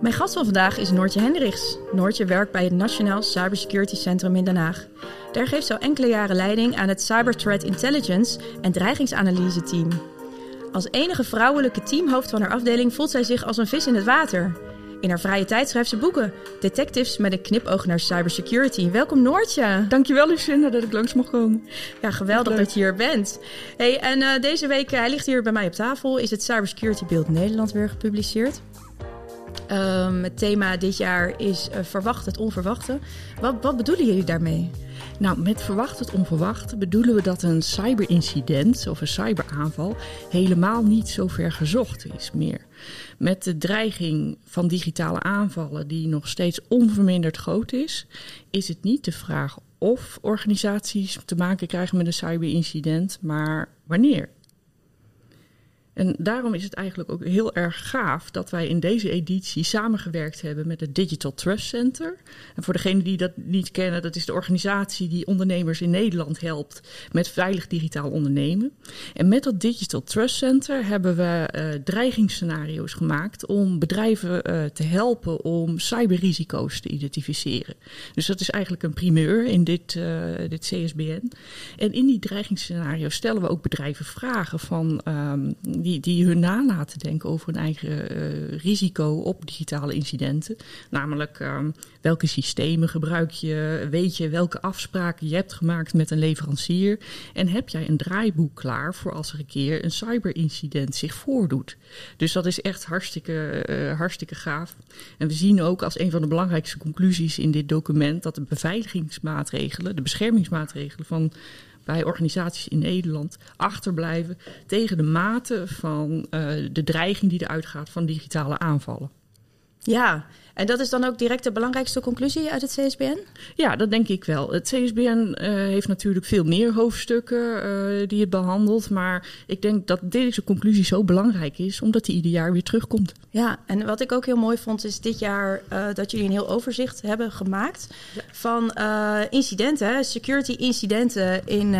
Mijn gast van vandaag is Noortje Hendricks. Noortje werkt bij het Nationaal Cybersecurity Centrum in Den Haag. Daar geeft ze al enkele jaren leiding aan het Cyber Threat Intelligence en dreigingsanalyse team. Als enige vrouwelijke teamhoofd van haar afdeling voelt zij zich als een vis in het water. In haar vrije tijd schrijft ze boeken. Detectives met een knipoog naar cybersecurity. Welkom Noortje. Dankjewel Lucinda dat ik langs mag komen. Ja, geweldig dat je hier bent. Hey, en uh, deze week, uh, hij ligt hier bij mij op tafel, is het Cybersecurity Beeld Nederland weer gepubliceerd. Um, het thema dit jaar is uh, verwacht het onverwachte. Wat, wat bedoelen jullie daarmee? Nou, met verwacht het onverwachte bedoelen we dat een cyberincident of een cyberaanval helemaal niet zo ver gezocht is meer. Met de dreiging van digitale aanvallen, die nog steeds onverminderd groot is, is het niet de vraag of organisaties te maken krijgen met een cyberincident, maar wanneer. En daarom is het eigenlijk ook heel erg gaaf dat wij in deze editie samengewerkt hebben met het Digital Trust Center. En voor degenen die dat niet kennen, dat is de organisatie die ondernemers in Nederland helpt met veilig digitaal ondernemen. En met dat Digital Trust Center hebben we uh, dreigingsscenario's gemaakt om bedrijven uh, te helpen om cyberrisico's te identificeren. Dus dat is eigenlijk een primeur in dit, uh, dit CSBN. En in die dreigingsscenario's stellen we ook bedrijven vragen van die, die hun nalaten denken over hun eigen uh, risico op digitale incidenten. Namelijk um, welke systemen gebruik je, weet je welke afspraken je hebt gemaakt met een leverancier en heb jij een draaiboek klaar voor als er een keer een cyberincident zich voordoet. Dus dat is echt hartstikke, uh, hartstikke gaaf. En we zien ook als een van de belangrijkste conclusies in dit document dat de beveiligingsmaatregelen, de beschermingsmaatregelen van bij organisaties in Nederland achterblijven tegen de mate van uh, de dreiging die eruit gaat van digitale aanvallen. Ja, en dat is dan ook direct de belangrijkste conclusie uit het CSBN? Ja, dat denk ik wel. Het CSBN uh, heeft natuurlijk veel meer hoofdstukken uh, die het behandelt. Maar ik denk dat deze conclusie zo belangrijk is, omdat die ieder jaar weer terugkomt. Ja, en wat ik ook heel mooi vond, is dit jaar uh, dat jullie een heel overzicht hebben gemaakt ja. van incidenten, security incidenten in,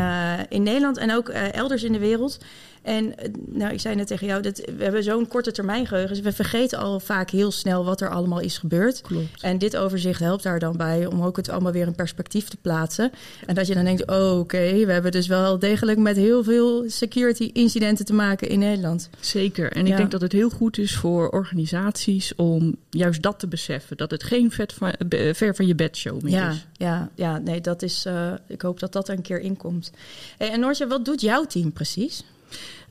in Nederland en ook elders in de wereld. En nou, ik zei net tegen jou, dat we hebben zo'n korte termijn geheugen. Dus we vergeten al vaak heel snel wat er allemaal is gebeurd. Klopt. En dit overzicht helpt daar dan bij om ook het allemaal weer in perspectief te plaatsen. En dat je dan denkt, oh, oké, okay, we hebben dus wel degelijk met heel veel security incidenten te maken in Nederland. Zeker. En ik ja. denk dat het heel goed is voor organisaties om juist dat te beseffen. Dat het geen vet van, ver van je bedshow meer ja, is. Ja, ja, nee, dat is, uh, ik hoop dat dat er een keer inkomt. Hey, en Noortje, wat doet jouw team precies?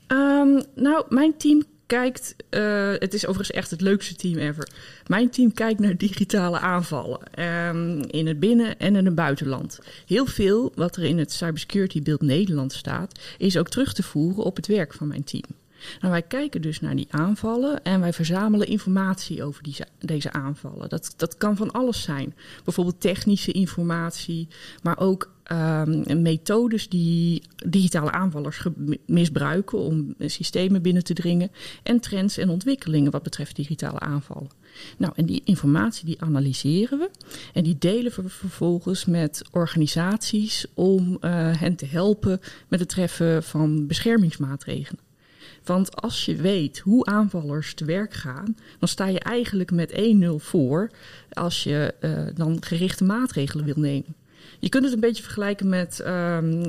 Um, nou, mijn team kijkt. Uh, het is overigens echt het leukste team ever. Mijn team kijkt naar digitale aanvallen. Um, in het binnen- en in het buitenland. Heel veel wat er in het Cybersecurity Beeld Nederland staat, is ook terug te voeren op het werk van mijn team. Nou, wij kijken dus naar die aanvallen en wij verzamelen informatie over die, deze aanvallen. Dat, dat kan van alles zijn. Bijvoorbeeld technische informatie, maar ook um, methodes die digitale aanvallers misbruiken om systemen binnen te dringen. En trends en ontwikkelingen wat betreft digitale aanvallen. Nou, en die informatie die analyseren we en die delen we vervolgens met organisaties om uh, hen te helpen met het treffen van beschermingsmaatregelen. Want als je weet hoe aanvallers te werk gaan, dan sta je eigenlijk met 1-0 voor als je uh, dan gerichte maatregelen wil nemen. Je kunt het een beetje vergelijken met um,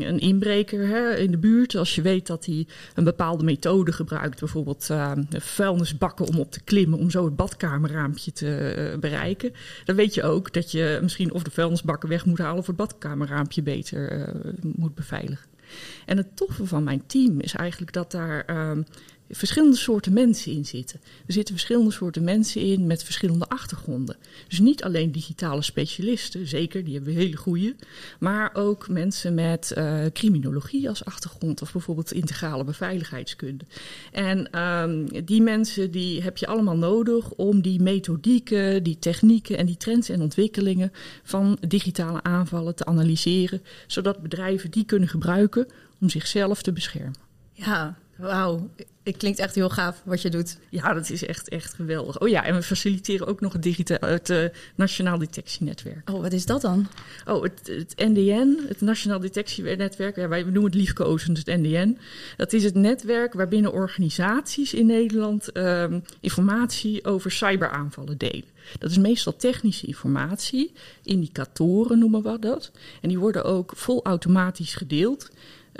een inbreker hè, in de buurt. Als je weet dat hij een bepaalde methode gebruikt, bijvoorbeeld uh, vuilnisbakken om op te klimmen, om zo het badkamerraampje te uh, bereiken. Dan weet je ook dat je misschien of de vuilnisbakken weg moet halen of het badkamerraampje beter uh, moet beveiligen. En het toffe van mijn team is eigenlijk dat daar um, verschillende soorten mensen in zitten. Er zitten verschillende soorten mensen in met verschillende achtergronden. Dus niet alleen digitale specialisten, zeker, die hebben we hele goede. Maar ook mensen met uh, criminologie als achtergrond of bijvoorbeeld integrale beveiligheidskunde. En um, die mensen die heb je allemaal nodig om die methodieken, die technieken en die trends en ontwikkelingen van digitale aanvallen te analyseren, zodat bedrijven die kunnen gebruiken om zichzelf te beschermen. Ja, wauw. Het klinkt echt heel gaaf wat je doet. Ja, dat is echt, echt geweldig. Oh ja, en we faciliteren ook nog het, uh, Nationaal Detectienetwerk. Oh, wat is dat dan? Oh, het, het NDN, het Nationaal Detectienetwerk. Ja, wij noemen het liefkozend het NDN. Dat is het netwerk waarbinnen organisaties in Nederland uh, informatie over cyberaanvallen delen. Dat is meestal technische informatie, indicatoren noemen we dat. En die worden ook vol automatisch gedeeld.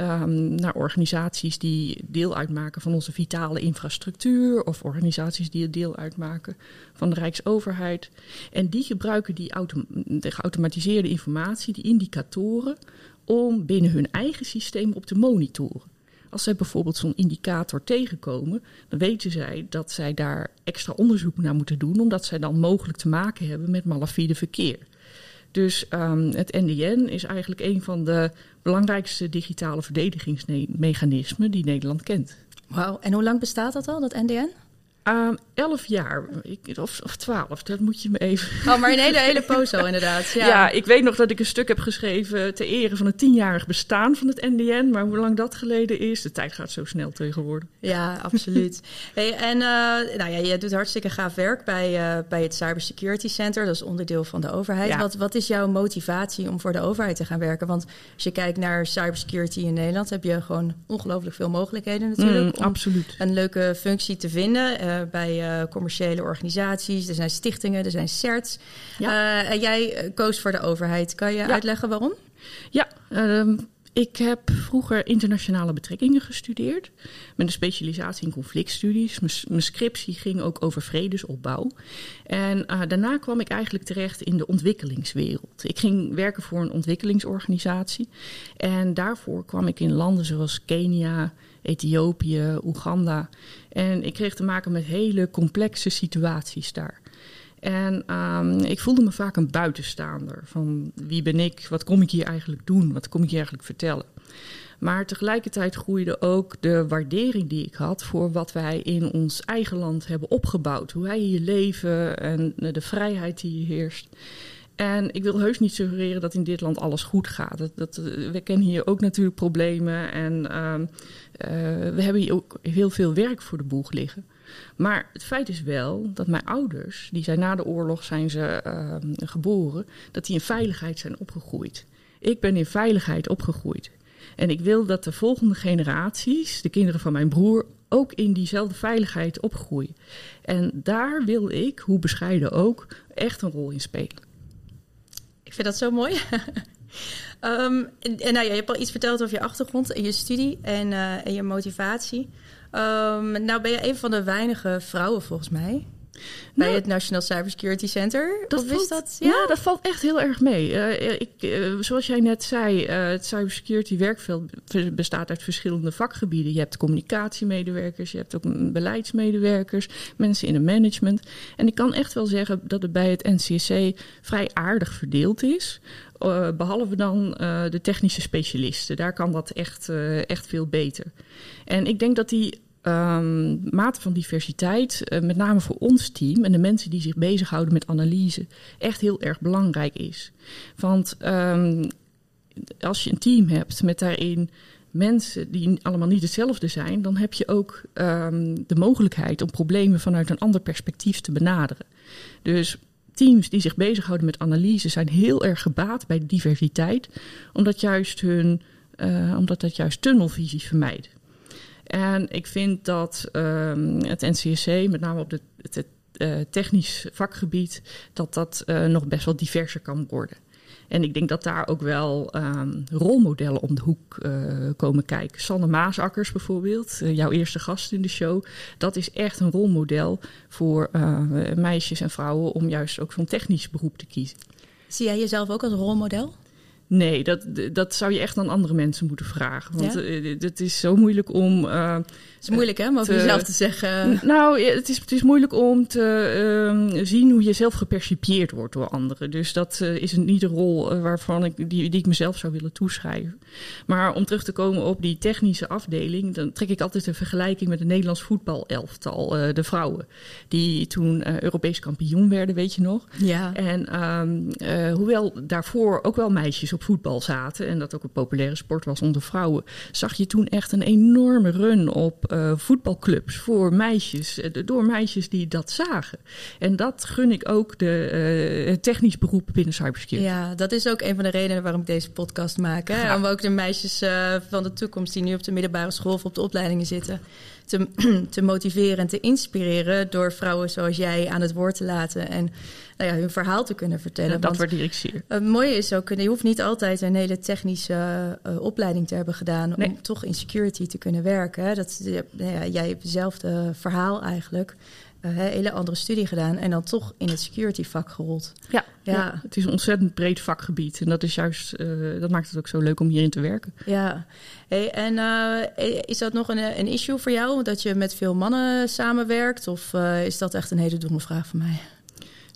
Um, naar organisaties die deel uitmaken van onze vitale infrastructuur of organisaties die deel uitmaken van de Rijksoverheid. En die gebruiken die autom de geautomatiseerde informatie, die indicatoren, om binnen hun eigen systeem op te monitoren. Als zij bijvoorbeeld zo'n indicator tegenkomen, dan weten zij dat zij daar extra onderzoek naar moeten doen, omdat zij dan mogelijk te maken hebben met malafide verkeer. Dus um, het NDN is eigenlijk een van de belangrijkste digitale verdedigingsmechanismen die Nederland kent. Wauw, en hoe lang bestaat dat al, dat NDN? Uh, elf jaar, ik, of, of twaalf, dat moet je me even... Oh, maar een hele, hele poos al inderdaad. Ja. ja. ik weet nog dat ik een stuk heb geschreven ter ere van het tienjarig bestaan van het NDN. Maar hoe lang dat geleden is, de tijd gaat zo snel tegenwoordig. Ja, absoluut. hey, en uh, nou ja, je doet hartstikke gaaf werk bij, uh, bij het Cybersecurity Center. Dat is onderdeel van de overheid. Ja. Wat, wat is jouw motivatie om voor de overheid te gaan werken? Want als je kijkt naar cybersecurity in Nederland, heb je gewoon ongelooflijk veel mogelijkheden natuurlijk. Mm, om absoluut. Een leuke functie te vinden. Uh, bij uh, commerciële organisaties. Er zijn stichtingen, er zijn CERTs. Ja. Uh, en jij koos voor de overheid. Kan je ja. uitleggen waarom? Ja, uh, ik heb vroeger internationale betrekkingen gestudeerd. Met een specialisatie in conflictstudies. Mijn scriptie ging ook over vredesopbouw. En daarna kwam ik eigenlijk terecht in de ontwikkelingswereld. Ik ging werken voor een ontwikkelingsorganisatie. En daarvoor kwam ik in landen zoals Kenia, Ethiopië, Oeganda. En ik kreeg te maken met hele complexe situaties daar. En um, ik voelde me vaak een buitenstaander. Van wie ben ik? Wat kom ik hier eigenlijk doen? Wat kom ik hier eigenlijk vertellen? Maar tegelijkertijd groeide ook de waardering die ik had voor wat wij in ons eigen land hebben opgebouwd. Hoe wij hier leven en de vrijheid die hier heerst. En ik wil heus niet suggereren dat in dit land alles goed gaat. Dat, dat, we kennen hier ook natuurlijk problemen en uh, uh, we hebben hier ook heel veel werk voor de boeg liggen. Maar het feit is wel dat mijn ouders, die zijn na de oorlog zijn ze uh, geboren, dat die in veiligheid zijn opgegroeid. Ik ben in veiligheid opgegroeid. En ik wil dat de volgende generaties, de kinderen van mijn broer, ook in diezelfde veiligheid opgroeien. En daar wil ik, hoe bescheiden ook, echt een rol in spelen. Ik vind dat zo mooi. um, en, nou, ja, je hebt al iets verteld over je achtergrond en je studie en, uh, en je motivatie. Um, nou ben je een van de weinige vrouwen volgens mij bij nou, het National Cybersecurity Center. Dat valt, dat? Ja? dat valt echt heel erg mee. Uh, ik, uh, zoals jij net zei, uh, het cybersecurity werkveld bestaat uit verschillende vakgebieden. Je hebt communicatiemedewerkers, je hebt ook beleidsmedewerkers, mensen in het management. En ik kan echt wel zeggen dat het bij het NCSC vrij aardig verdeeld is. behalve dan de technische specialisten. Daar kan dat echt, echt veel beter. En ik denk dat die um, mate van diversiteit, uh, met name voor ons team en de mensen die zich bezighouden met analyse, echt heel erg belangrijk is. Want um, als je een team hebt met daarin mensen die allemaal niet hetzelfde zijn, dan heb je ook um, de mogelijkheid om problemen vanuit een ander perspectief te benaderen. Dus teams die zich bezighouden met analyse zijn heel erg gebaat bij diversiteit, omdat, juist hun, uh, omdat dat juist tunnelvisie vermijdt. En ik vind dat um, het NCSC, met name op het, het uh, technisch vakgebied, dat dat uh, nog best wel diverser kan worden. En ik denk dat daar ook wel um, rolmodellen om de hoek uh, komen kijken. Sanne Maasakkers bijvoorbeeld, jouw eerste gast in de show. Dat is echt een rolmodel voor meisjes en vrouwen om juist ook zo'n technisch beroep te kiezen. Zie jij jezelf ook als rolmodel? Nee, dat, dat zou je echt aan andere mensen moeten vragen. Want Ja? eh, het is zo moeilijk om. eh, Het is moeilijk hè, om over jezelf te zeggen. Nou, het is, het is moeilijk om te ehm, zien hoe je zelf gepercipieerd wordt door anderen. Dus dat eh, is niet de rol waarvan ik, die, die ik mezelf zou willen toeschrijven. Maar om terug te komen op die technische afdeling, dan trek ik altijd een vergelijking met het Nederlands voetbalelftal, de vrouwen. Die toen Europees kampioen werden, weet je nog. Ja. En ehm, eh, hoewel daarvoor ook wel meisjes op voetbal zaten en dat ook een populaire sport was onder vrouwen, zag je toen echt een enorme run op eh, voetbalclubs voor meisjes, eh, door meisjes die dat zagen. En dat gun ik ook de, eh, het technisch beroep binnen cybersecurity. Ja, dat is ook een van de redenen waarom ik deze podcast maak. Hè? Ja. Om ook de meisjes van de toekomst die nu op de middelbare school of op de opleidingen zitten, te, te motiveren en te inspireren door vrouwen zoals jij aan het woord te laten en nou ja, hun verhaal te kunnen vertellen. Ja, dat waardeer ik zeer. het mooie is ook, je hoeft niet altijd een hele technische eh, opleiding te hebben gedaan Nee. om toch in security te kunnen werken. Dat, nou ja, jij hebt hetzelfde verhaal eigenlijk, een hele andere studie gedaan en dan toch in het security vak gerold. Ja, Ja. ja. het is een ontzettend breed vakgebied en dat is juist, eh, dat maakt het ook zo leuk om hierin te werken. Ja, hey, en eh, is dat nog een, een issue voor jou? Dat je met veel mannen samenwerkt? Of eh, is dat echt een hele domme vraag van mij?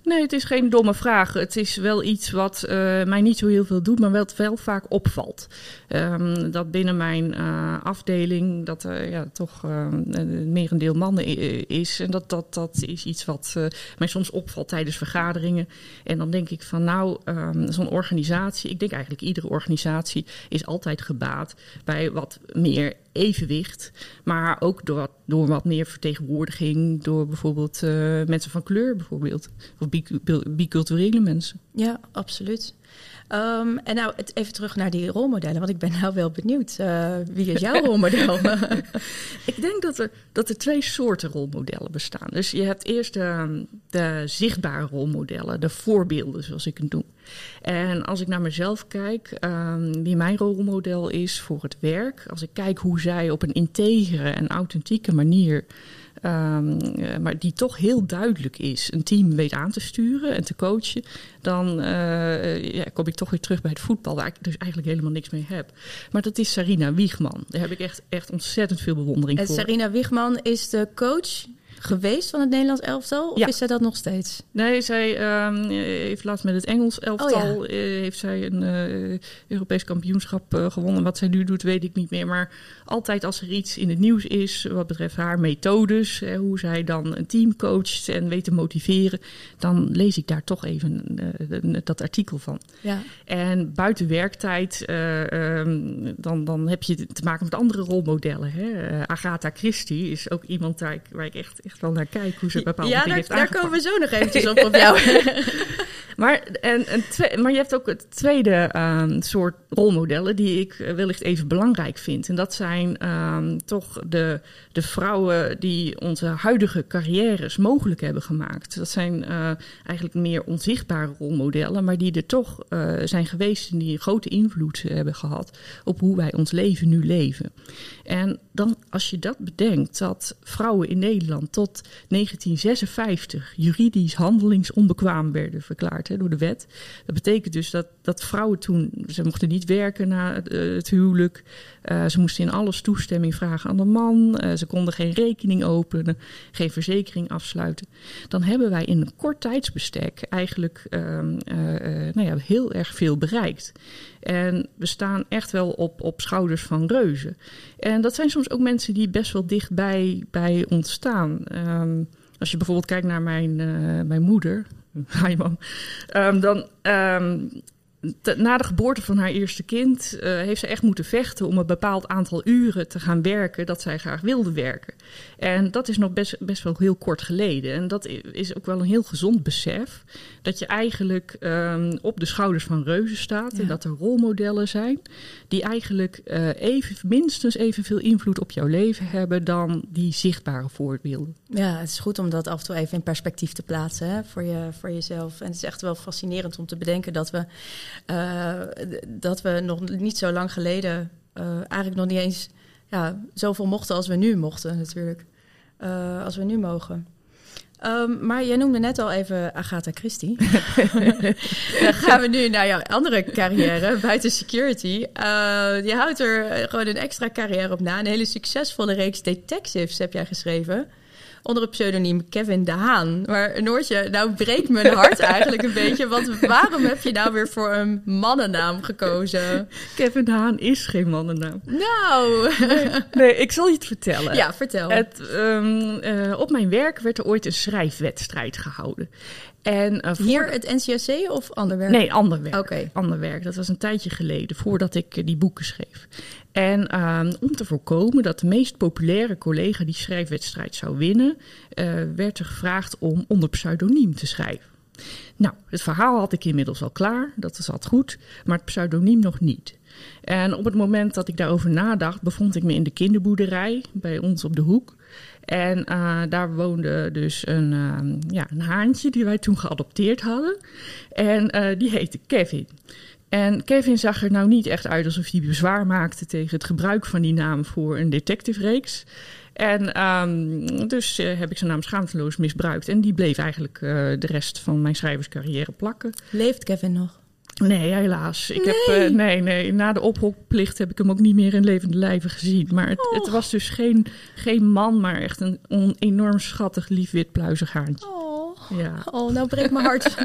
Nee, het is geen domme vraag. Het is wel iets wat eh, mij niet zo heel veel doet, maar wat wel vaak opvalt. Ehm, dat binnen mijn eh, afdeling dat er ja, toch eh, merendeel mannen is. En dat, dat, dat is iets wat mij soms opvalt tijdens vergaderingen. En dan denk ik van nou, ehm, zo'n organisatie, ik denk eigenlijk iedere organisatie is altijd gebaat bij wat meer evenwicht. Maar ook door wat, door wat meer vertegenwoordiging. Door bijvoorbeeld eh, mensen van kleur bijvoorbeeld. Of bicu- biculturele mensen. Ja, absoluut. Ehm, en nou, even terug naar die rolmodellen, want ik ben nou wel benieuwd. eh, wie is jouw rolmodel? Ik denk dat er, dat er twee soorten rolmodellen bestaan. Dus je hebt eerst de, de zichtbare rolmodellen, de voorbeelden zoals ik het noem. En als ik naar mezelf kijk, ehm, wie mijn rolmodel is voor het werk, als ik kijk hoe zij op een integere en authentieke manier, ehm, eh, maar die toch heel duidelijk is, een team weet aan te sturen en te coachen, dan eh, ja, kom ik toch weer terug bij het voetbal, waar ik dus eigenlijk helemaal niks mee heb. Maar dat is Sarina Wiegman. Daar heb ik echt, echt ontzettend veel bewondering en voor. Sarina Wiegman is de coach geweest van het Nederlands elftal? Of Ja. is zij dat nog steeds? Nee, zij ehm, heeft laatst met het Engels elftal Oh, eh, heeft zij een eh, Europees kampioenschap eh, gewonnen. Wat zij nu doet, weet ik niet meer. Maar altijd als er iets in het nieuws is wat betreft haar methodes, eh, hoe zij dan een team coacht en weet te motiveren, dan lees ik daar toch even dat artikel van. Ja. En buiten werktijd, eh, ehm, dan, dan heb je te maken met andere rolmodellen. Hè? Agatha Christie is ook iemand waar ik, waar ik echt, echt wel naar kijk, hoe ze bepaalde Ja, dingen daar, heeft daar aangepakt. komen we zo nog eventjes op, op jou. Maar, en, en twe- maar je hebt ook het tweede ehm, soort rolmodellen die ik eh, wellicht even belangrijk vind. En dat zijn ehm, toch de, de vrouwen die onze huidige carrières mogelijk hebben gemaakt. Dat zijn eh, eigenlijk meer onzichtbare rolmodellen, maar die er toch eh, zijn geweest en die grote invloed hebben gehad op hoe wij ons leven nu leven. En dan, als je dat bedenkt, dat vrouwen in Nederland tot 1956 juridisch handelingsonbekwaam werden verklaard door de wet. Dat betekent dus dat, dat vrouwen toen, ze mochten niet werken na het, eh, huwelijk. Eh, ze moesten in alles toestemming vragen aan de man. Eh, ze konden geen rekening openen, geen verzekering afsluiten. Dan hebben wij in een kort tijdsbestek eigenlijk ehm, eh, eh, nou ja, heel erg veel bereikt. En we staan echt wel op, op schouders van reuzen. En dat zijn soms ook mensen die best wel dichtbij bij ons staan. Ehm, als je bijvoorbeeld kijkt naar mijn, mijn moeder, hi mam, Ehm, dan ehm, na de geboorte van haar eerste kind eh, heeft ze echt moeten vechten om een bepaald aantal uren te gaan werken dat zij graag wilde werken. En dat is nog best, best wel heel kort geleden. En dat is ook wel een heel gezond besef. Dat je eigenlijk ehm, op de schouders van reuzen staat. Ja. En dat er rolmodellen zijn die eigenlijk eh, even, minstens evenveel invloed op jouw leven hebben dan die zichtbare voorbeelden. Ja, het is goed om dat af en toe even in perspectief te plaatsen hè, voor, je, voor jezelf. En het is echt wel fascinerend om te bedenken dat we, eh, dat we nog niet zo lang geleden eh, eigenlijk nog niet eens ja, zoveel mochten als we nu mochten natuurlijk. Eh, als we nu mogen. Ehm, maar jij noemde net al even Agatha Christie. Dan gaan we nu naar jouw andere carrière, buiten security. Je houdt er gewoon een extra carrière op na. Een hele succesvolle reeks detectives heb jij geschreven onder het pseudoniem Kevin de Haan. Maar Noortje, nou breekt mijn hart eigenlijk een beetje. Want waarom heb je nou weer voor een mannennaam gekozen? Kevin de Haan is geen mannennaam. Nou. Nee, ik zal je het vertellen. Ja, vertel. Het, um, uh, op mijn werk werd er ooit een schrijfwedstrijd gehouden. En, uh, Hier het NCSC of ander werk? Nee, ander werk. Oké. Ander werk. Dat was een tijdje geleden, voordat ik uh, die boeken schreef. En uh, om te voorkomen dat de meest populaire collega die schrijfwedstrijd zou winnen, werd er gevraagd om onder pseudoniem te schrijven. Nou, het verhaal had ik inmiddels al klaar, dat zat goed, maar het pseudoniem nog niet. En op het moment dat ik daarover nadacht, bevond ik me in de kinderboerderij bij ons op de hoek. En uh, daar woonde dus een, uh, ja, een haantje die wij toen geadopteerd hadden. En uh, die heette Kevin. En Kevin zag er nou niet echt uit alsof hij bezwaar maakte tegen het gebruik van die naam voor een detective-reeks. En um, dus uh, heb ik zijn naam schaamteloos misbruikt. En die bleef eigenlijk uh, de rest van mijn schrijverscarrière plakken. Leeft Kevin nog? Nee, helaas. Ik nee. heb, uh, nee, nee. Na de ophokplicht heb ik hem ook niet meer in levende lijven gezien. Maar het, Oh. het was dus geen, geen man, maar echt een on, enorm schattig, lief wit pluizig haantje. Oh. Ja. oh, nou breekt mijn hart.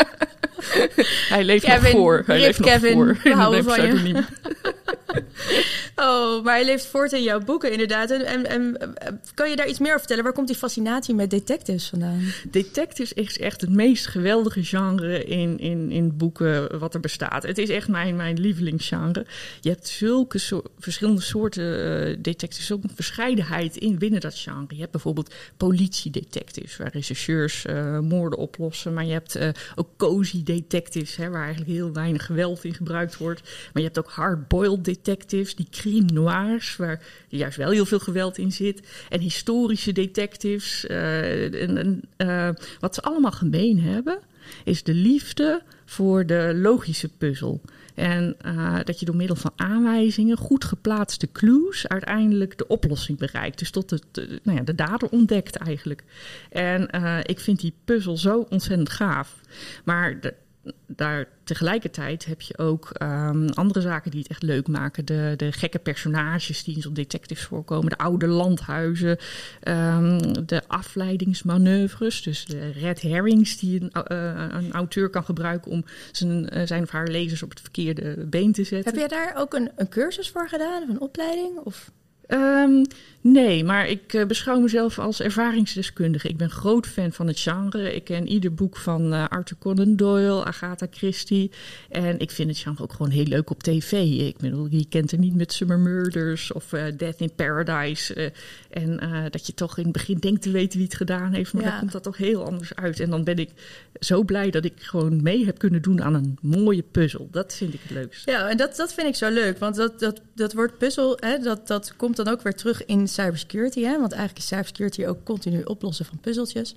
Hij leeft Kevin, nog voor. Hij leeft nog voor. we houden van je. Oh, maar hij leeft voort in jouw boeken inderdaad. En, en, en eh, kan je daar iets meer over vertellen? Waar komt die fascinatie met detectives vandaan? Detectives is echt het meest geweldige genre in, in, in boeken wat er bestaat. Het is echt mijn, mijn lievelingsgenre. Je hebt zulke zo verschillende soorten uh, detectives, een verscheidenheid in binnen dat genre. Je hebt bijvoorbeeld politiedetectives, waar rechercheurs uh, moorden oplossen. Maar je hebt uh, ook cozy detectives, hè, waar eigenlijk heel weinig geweld in gebruikt wordt. Maar je hebt ook hard-boiled detectives, die crime noirs, waar juist wel heel veel geweld in zit. En historische detectives. Uh, en, en, uh, wat ze allemaal gemeen hebben, is de liefde voor de logische puzzel. En uh, dat je door middel van aanwijzingen, goed geplaatste clues, uiteindelijk de oplossing bereikt. Dus tot het, uh, nou ja, de dader ontdekt eigenlijk. En uh, ik vind die puzzel zo ontzettend gaaf. Maar de, daar tegelijkertijd heb je ook um, andere zaken die het echt leuk maken. De, de gekke personages die in zo'n detectives voorkomen. De oude landhuizen. Um, de afleidingsmanoeuvres. Dus de red herrings die een, uh, een auteur kan gebruiken om zijn, uh, zijn of haar lezers op het verkeerde been te zetten. Heb jij daar ook een, een cursus voor gedaan? Of een opleiding? Of... Um, nee, maar ik uh, beschouw mezelf als ervaringsdeskundige. Ik ben groot fan van het genre. Ik ken ieder boek van uh, Arthur Conan Doyle, Agatha Christie. En ik vind het genre ook gewoon heel leuk op tv. Ik bedoel, wie kent er niet met Summer Murders of uh, Death in Paradise. en dat je toch in het begin denkt te weten wie het gedaan heeft. Maar ja. dan komt dat toch heel anders uit. En dan ben ik zo blij dat ik gewoon mee heb kunnen doen aan een mooie puzzel. Dat vind ik het leukste. Ja, en dat, dat vind ik zo leuk. Want dat, dat, dat woord puzzel, hè, dat, dat komt dan ook weer terug in cybersecurity. Hè? Want eigenlijk is cybersecurity ook continu oplossen van puzzeltjes.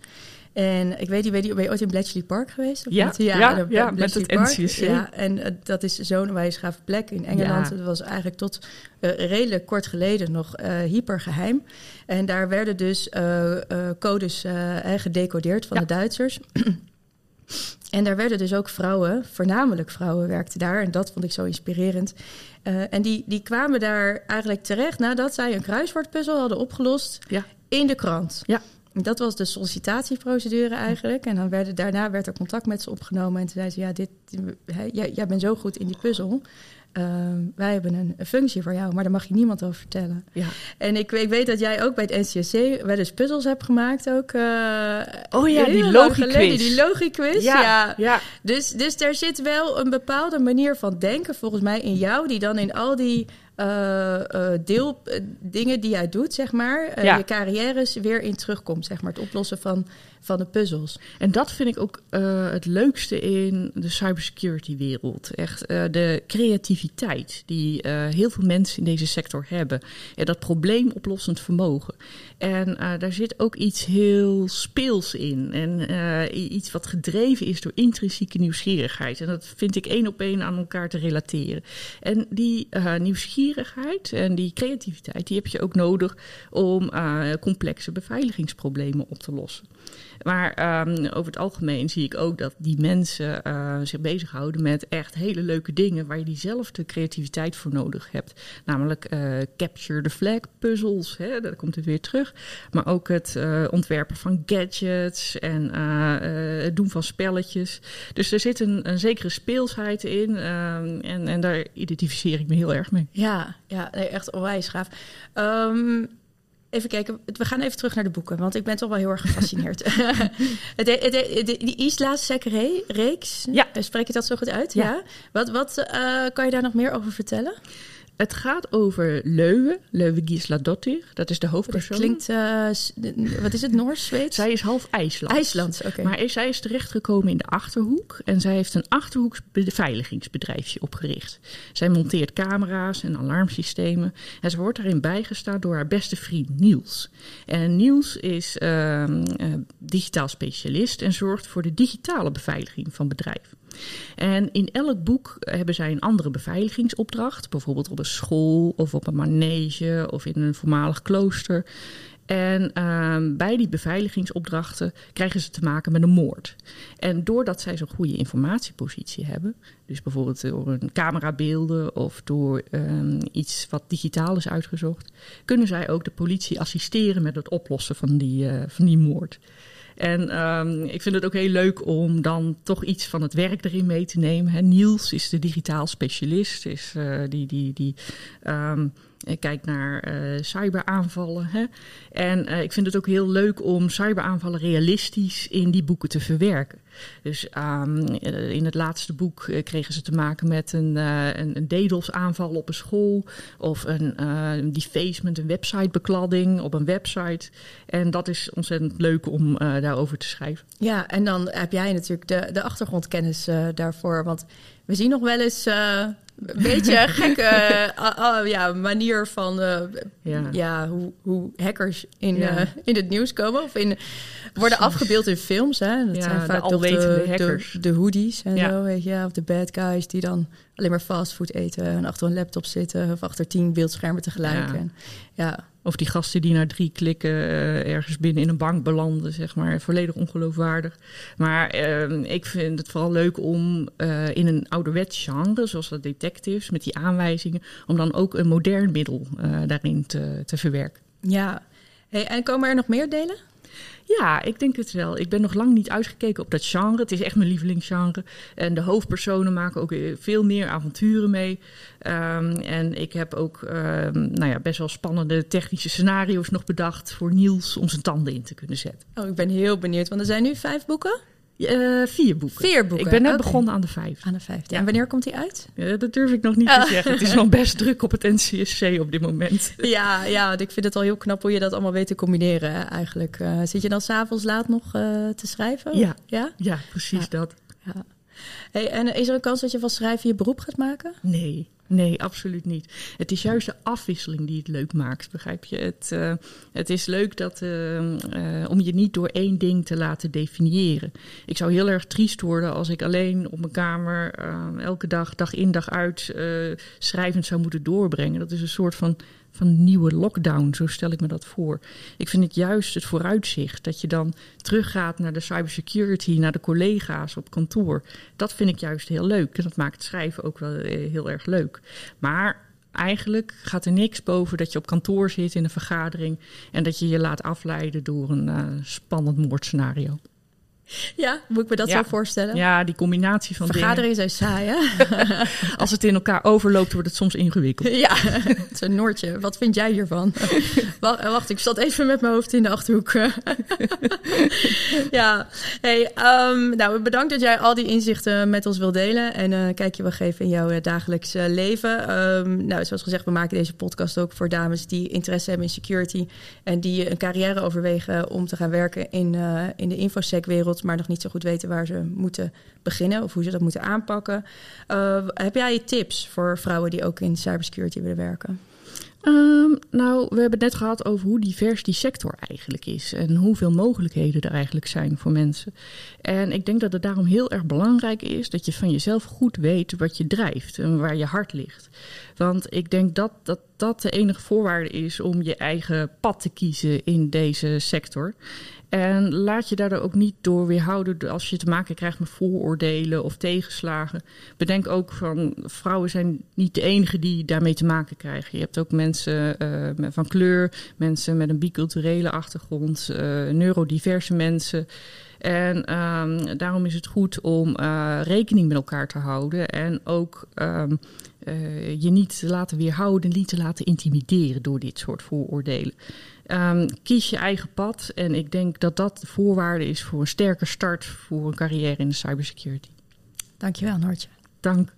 En ik weet niet, weet je, ben je ooit in Bletchley Park geweest? Of ja, niet? ja, ja, ja met het Park. Ja, en uh, dat is zo'n wijsgave plek in Engeland. Ja. Dat was eigenlijk tot uh, redelijk kort geleden nog uh, hypergeheim. En daar werden dus codes gedecodeerd van de Duitsers. En daar werden dus ook vrouwen, voornamelijk vrouwen, werkten daar. En dat vond ik zo inspirerend. Uh, en die, die kwamen daar eigenlijk terecht nadat zij een kruiswoordpuzzel hadden opgelost ja. in de krant. Ja. Dat was de sollicitatieprocedure eigenlijk. En dan werden, daarna werd er contact met ze opgenomen. En toen zei ze, ja, dit, jij, jij bent zo goed in die puzzel. Uh, wij hebben een, een, functie voor jou, maar daar mag je niemand over vertellen. Ja. En ik, ik, weet dat jij ook bij het NCSC wel eens puzzels hebt gemaakt ook. Uh, oh ja, die logiquiz. Die logiquiz, ja, ja. ja. Dus, dus er zit wel een bepaalde manier van denken volgens mij in jou... die dan in al die uh, uh, deel uh, dingen die jij doet, zeg maar... Ja. je carrières weer in terugkomt, zeg maar. Het oplossen van, van de puzzels. En dat vind ik ook uh, het leukste in de cybersecurity wereld. Echt uh, de creativiteit die uh, heel veel mensen in deze sector hebben. En dat probleemoplossend vermogen. En daar zit ook iets heel speels in. En iets wat gedreven is door intrinsieke nieuwsgierigheid. En dat vind ik één op één aan elkaar te relateren. En die nieuwsgierigheid en die creativiteit, die heb je ook nodig om complexe beveiligingsproblemen op te lossen. Maar ehm, over het algemeen zie ik ook dat die mensen uh, zich bezighouden met echt hele leuke dingen waar je diezelfde creativiteit voor nodig hebt. Namelijk uh, capture the flag puzzels, hè, daar komt het weer terug. Maar ook het uh, ontwerpen van gadgets en het doen van spelletjes. Dus er zit een, een zekere speelsheid in ehm, en, en daar identificeer ik me heel erg mee. Ja, ja nee, echt onwijs gaaf. Um, Even kijken, we gaan even terug naar de boeken, want ik ben toch wel heel erg gefascineerd. het, die Isla Secre reeks, ja. spreek je dat zo goed uit? Ja. Wat, wat uh, kan je daar nog meer over vertellen? Het gaat over Leuwe, Leuwe Gisladottir. Dat is de hoofdpersoon. Dat klinkt, uh, wat is het, Noors, Zweeds? Zij is half IJsland. IJsland, oké. Maar zij is terechtgekomen in de Achterhoek. En zij heeft een Achterhoeks beveiligingsbedrijfje opgericht. Zij monteert camera's en alarmsystemen. En ze wordt daarin bijgestaan door haar beste vriend Niels. En Niels is uh, digitaal specialist en zorgt voor de digitale beveiliging van bedrijven. En in elk boek hebben zij een andere beveiligingsopdracht, bijvoorbeeld op een school of op een manege of in een voormalig klooster. En uh, bij die beveiligingsopdrachten krijgen ze te maken met een moord. En doordat zij zo'n goede informatiepositie hebben, dus bijvoorbeeld door een camerabeelden of door um, iets wat digitaal is uitgezocht, kunnen zij ook de politie assisteren met het oplossen van die, uh, van die moord. En um, ik vind het ook heel leuk om dan toch iets van het werk erin mee te nemen. Niels is de digitaal specialist, is, uh, die, die, die um, kijkt naar uh, cyberaanvallen. Hè. En uh, ik vind het ook heel leuk om cyberaanvallen realistisch in die boeken te verwerken. Dus um, in het laatste boek kregen ze te maken met een, uh, een, DDoS-aanval op een school. Of een uh, defacement, een websitebeklading op een website. En dat is ontzettend leuk om daarover te schrijven. Ja, en dan heb jij natuurlijk de, de achtergrondkennis daarvoor. Want we zien nog wel eens een beetje een gekke uh, ja, manier van uh, ja. ja. hoe, hoe hackers in, ja. uh, in het nieuws komen. Of in, worden afgebeeld in films. Hè? Dat ja, zijn vaak de, de, hackers. De, de hoodies en zo, weet je. Of de bad guys die dan alleen maar fastfood eten en achter een laptop zitten. Of achter tien beeldschermen tegelijk. En, ja. Of die gasten die na drie klikken uh, ergens binnen in een bank belanden, zeg maar. Volledig ongeloofwaardig. Maar uh, ik vind het vooral leuk om uh, in een ouderwets genre, zoals dat detectives, met die aanwijzingen, om dan ook een modern middel daarin te, te verwerken. Ja, hey, en komen er nog meer delen? Ja, ik denk het wel. Ik ben nog lang niet uitgekeken op dat genre. Het is echt mijn lievelingsgenre. En de hoofdpersonen maken ook veel meer avonturen mee. Um, en ik heb ook um, nou ja, best wel spannende technische scenario's nog bedacht voor Niels om zijn tanden in te kunnen zetten. Oh, ik ben heel benieuwd, want er zijn nu vijf boeken. Uh, vier boeken. Vier boeken. Ik ben net okay. begonnen aan de vijf. Aan de vijf. Ja. En wanneer komt die uit? Ja, dat durf ik nog niet oh. te zeggen. Het is nog best druk op het NCSC op dit moment. Ja, ja, ik vind het al heel knap hoe je dat allemaal weet te combineren eigenlijk. Uh, zit je dan s'avonds laat nog uh, te schrijven? Ja, ja? ja precies ja. dat. Ja. Hey, en is er een kans dat je van schrijven je beroep gaat maken? Nee, Nee, absoluut niet. Het is juist de afwisseling die het leuk maakt, begrijp je? Het, uh, het is leuk dat, uh, uh, om je niet door één ding te laten definiëren. Ik zou heel erg triest worden als ik alleen op mijn kamer elke dag, dag in dag uit, schrijvend zou moeten doorbrengen. Dat is een soort van van nieuwe lockdown. Zo stel ik me dat voor. Ik vind het juist het vooruitzicht dat je dan teruggaat naar de cybersecurity, naar de collega's op kantoor. Dat vind ik juist heel leuk. En dat maakt schrijven ook wel eh, heel erg leuk. Maar eigenlijk gaat er niks boven dat je op kantoor zit in een vergadering en dat je je laat afleiden door een uh, spannend moordscenario. Ja, moet ik me dat ja. zo voorstellen? Ja, die combinatie van Vergaderingen zijn saai, hè? Als het in elkaar overloopt, wordt het soms ingewikkeld. Ja, zo'n Noortje. Wat vind jij hiervan? Wacht, ik zat even met mijn hoofd in de Achterhoek. ja, hey, um, nou, bedankt dat jij al die inzichten met ons wil delen. En een uh, kijkje wil geven in jouw uh, dagelijks uh, leven. Um, nou, zoals gezegd, we maken deze podcast ook voor dames die interesse hebben in security. En die een carrière overwegen om te gaan werken in, in de infosec-wereld maar nog niet zo goed weten waar ze moeten beginnen of hoe ze dat moeten aanpakken. Uh, heb jij tips voor vrouwen die ook in cybersecurity willen werken? Um, nou, we hebben het net gehad over hoe divers die sector eigenlijk is en hoeveel mogelijkheden er eigenlijk zijn voor mensen. En ik denk dat het daarom heel erg belangrijk is dat je van jezelf goed weet wat je drijft en waar je hart ligt. Want ik denk dat, dat dat de enige voorwaarde is om je eigen pad te kiezen in deze sector. En laat je daardoor ook niet door weerhouden als je te maken krijgt met vooroordelen of tegenslagen. Bedenk ook van vrouwen zijn niet de enige die daarmee te maken krijgen. Je hebt ook mensen uh, van kleur, mensen met een biculturele achtergrond, uh, neurodiverse mensen. En um, daarom is het goed om uh, rekening met elkaar te houden en ook um, uh, je niet te laten weerhouden, niet te laten intimideren door dit soort vooroordelen. Um, kies je eigen pad en ik denk dat dat de voorwaarde is voor een sterke start voor een carrière in de cybersecurity. Dankjewel, Noortje. Dank.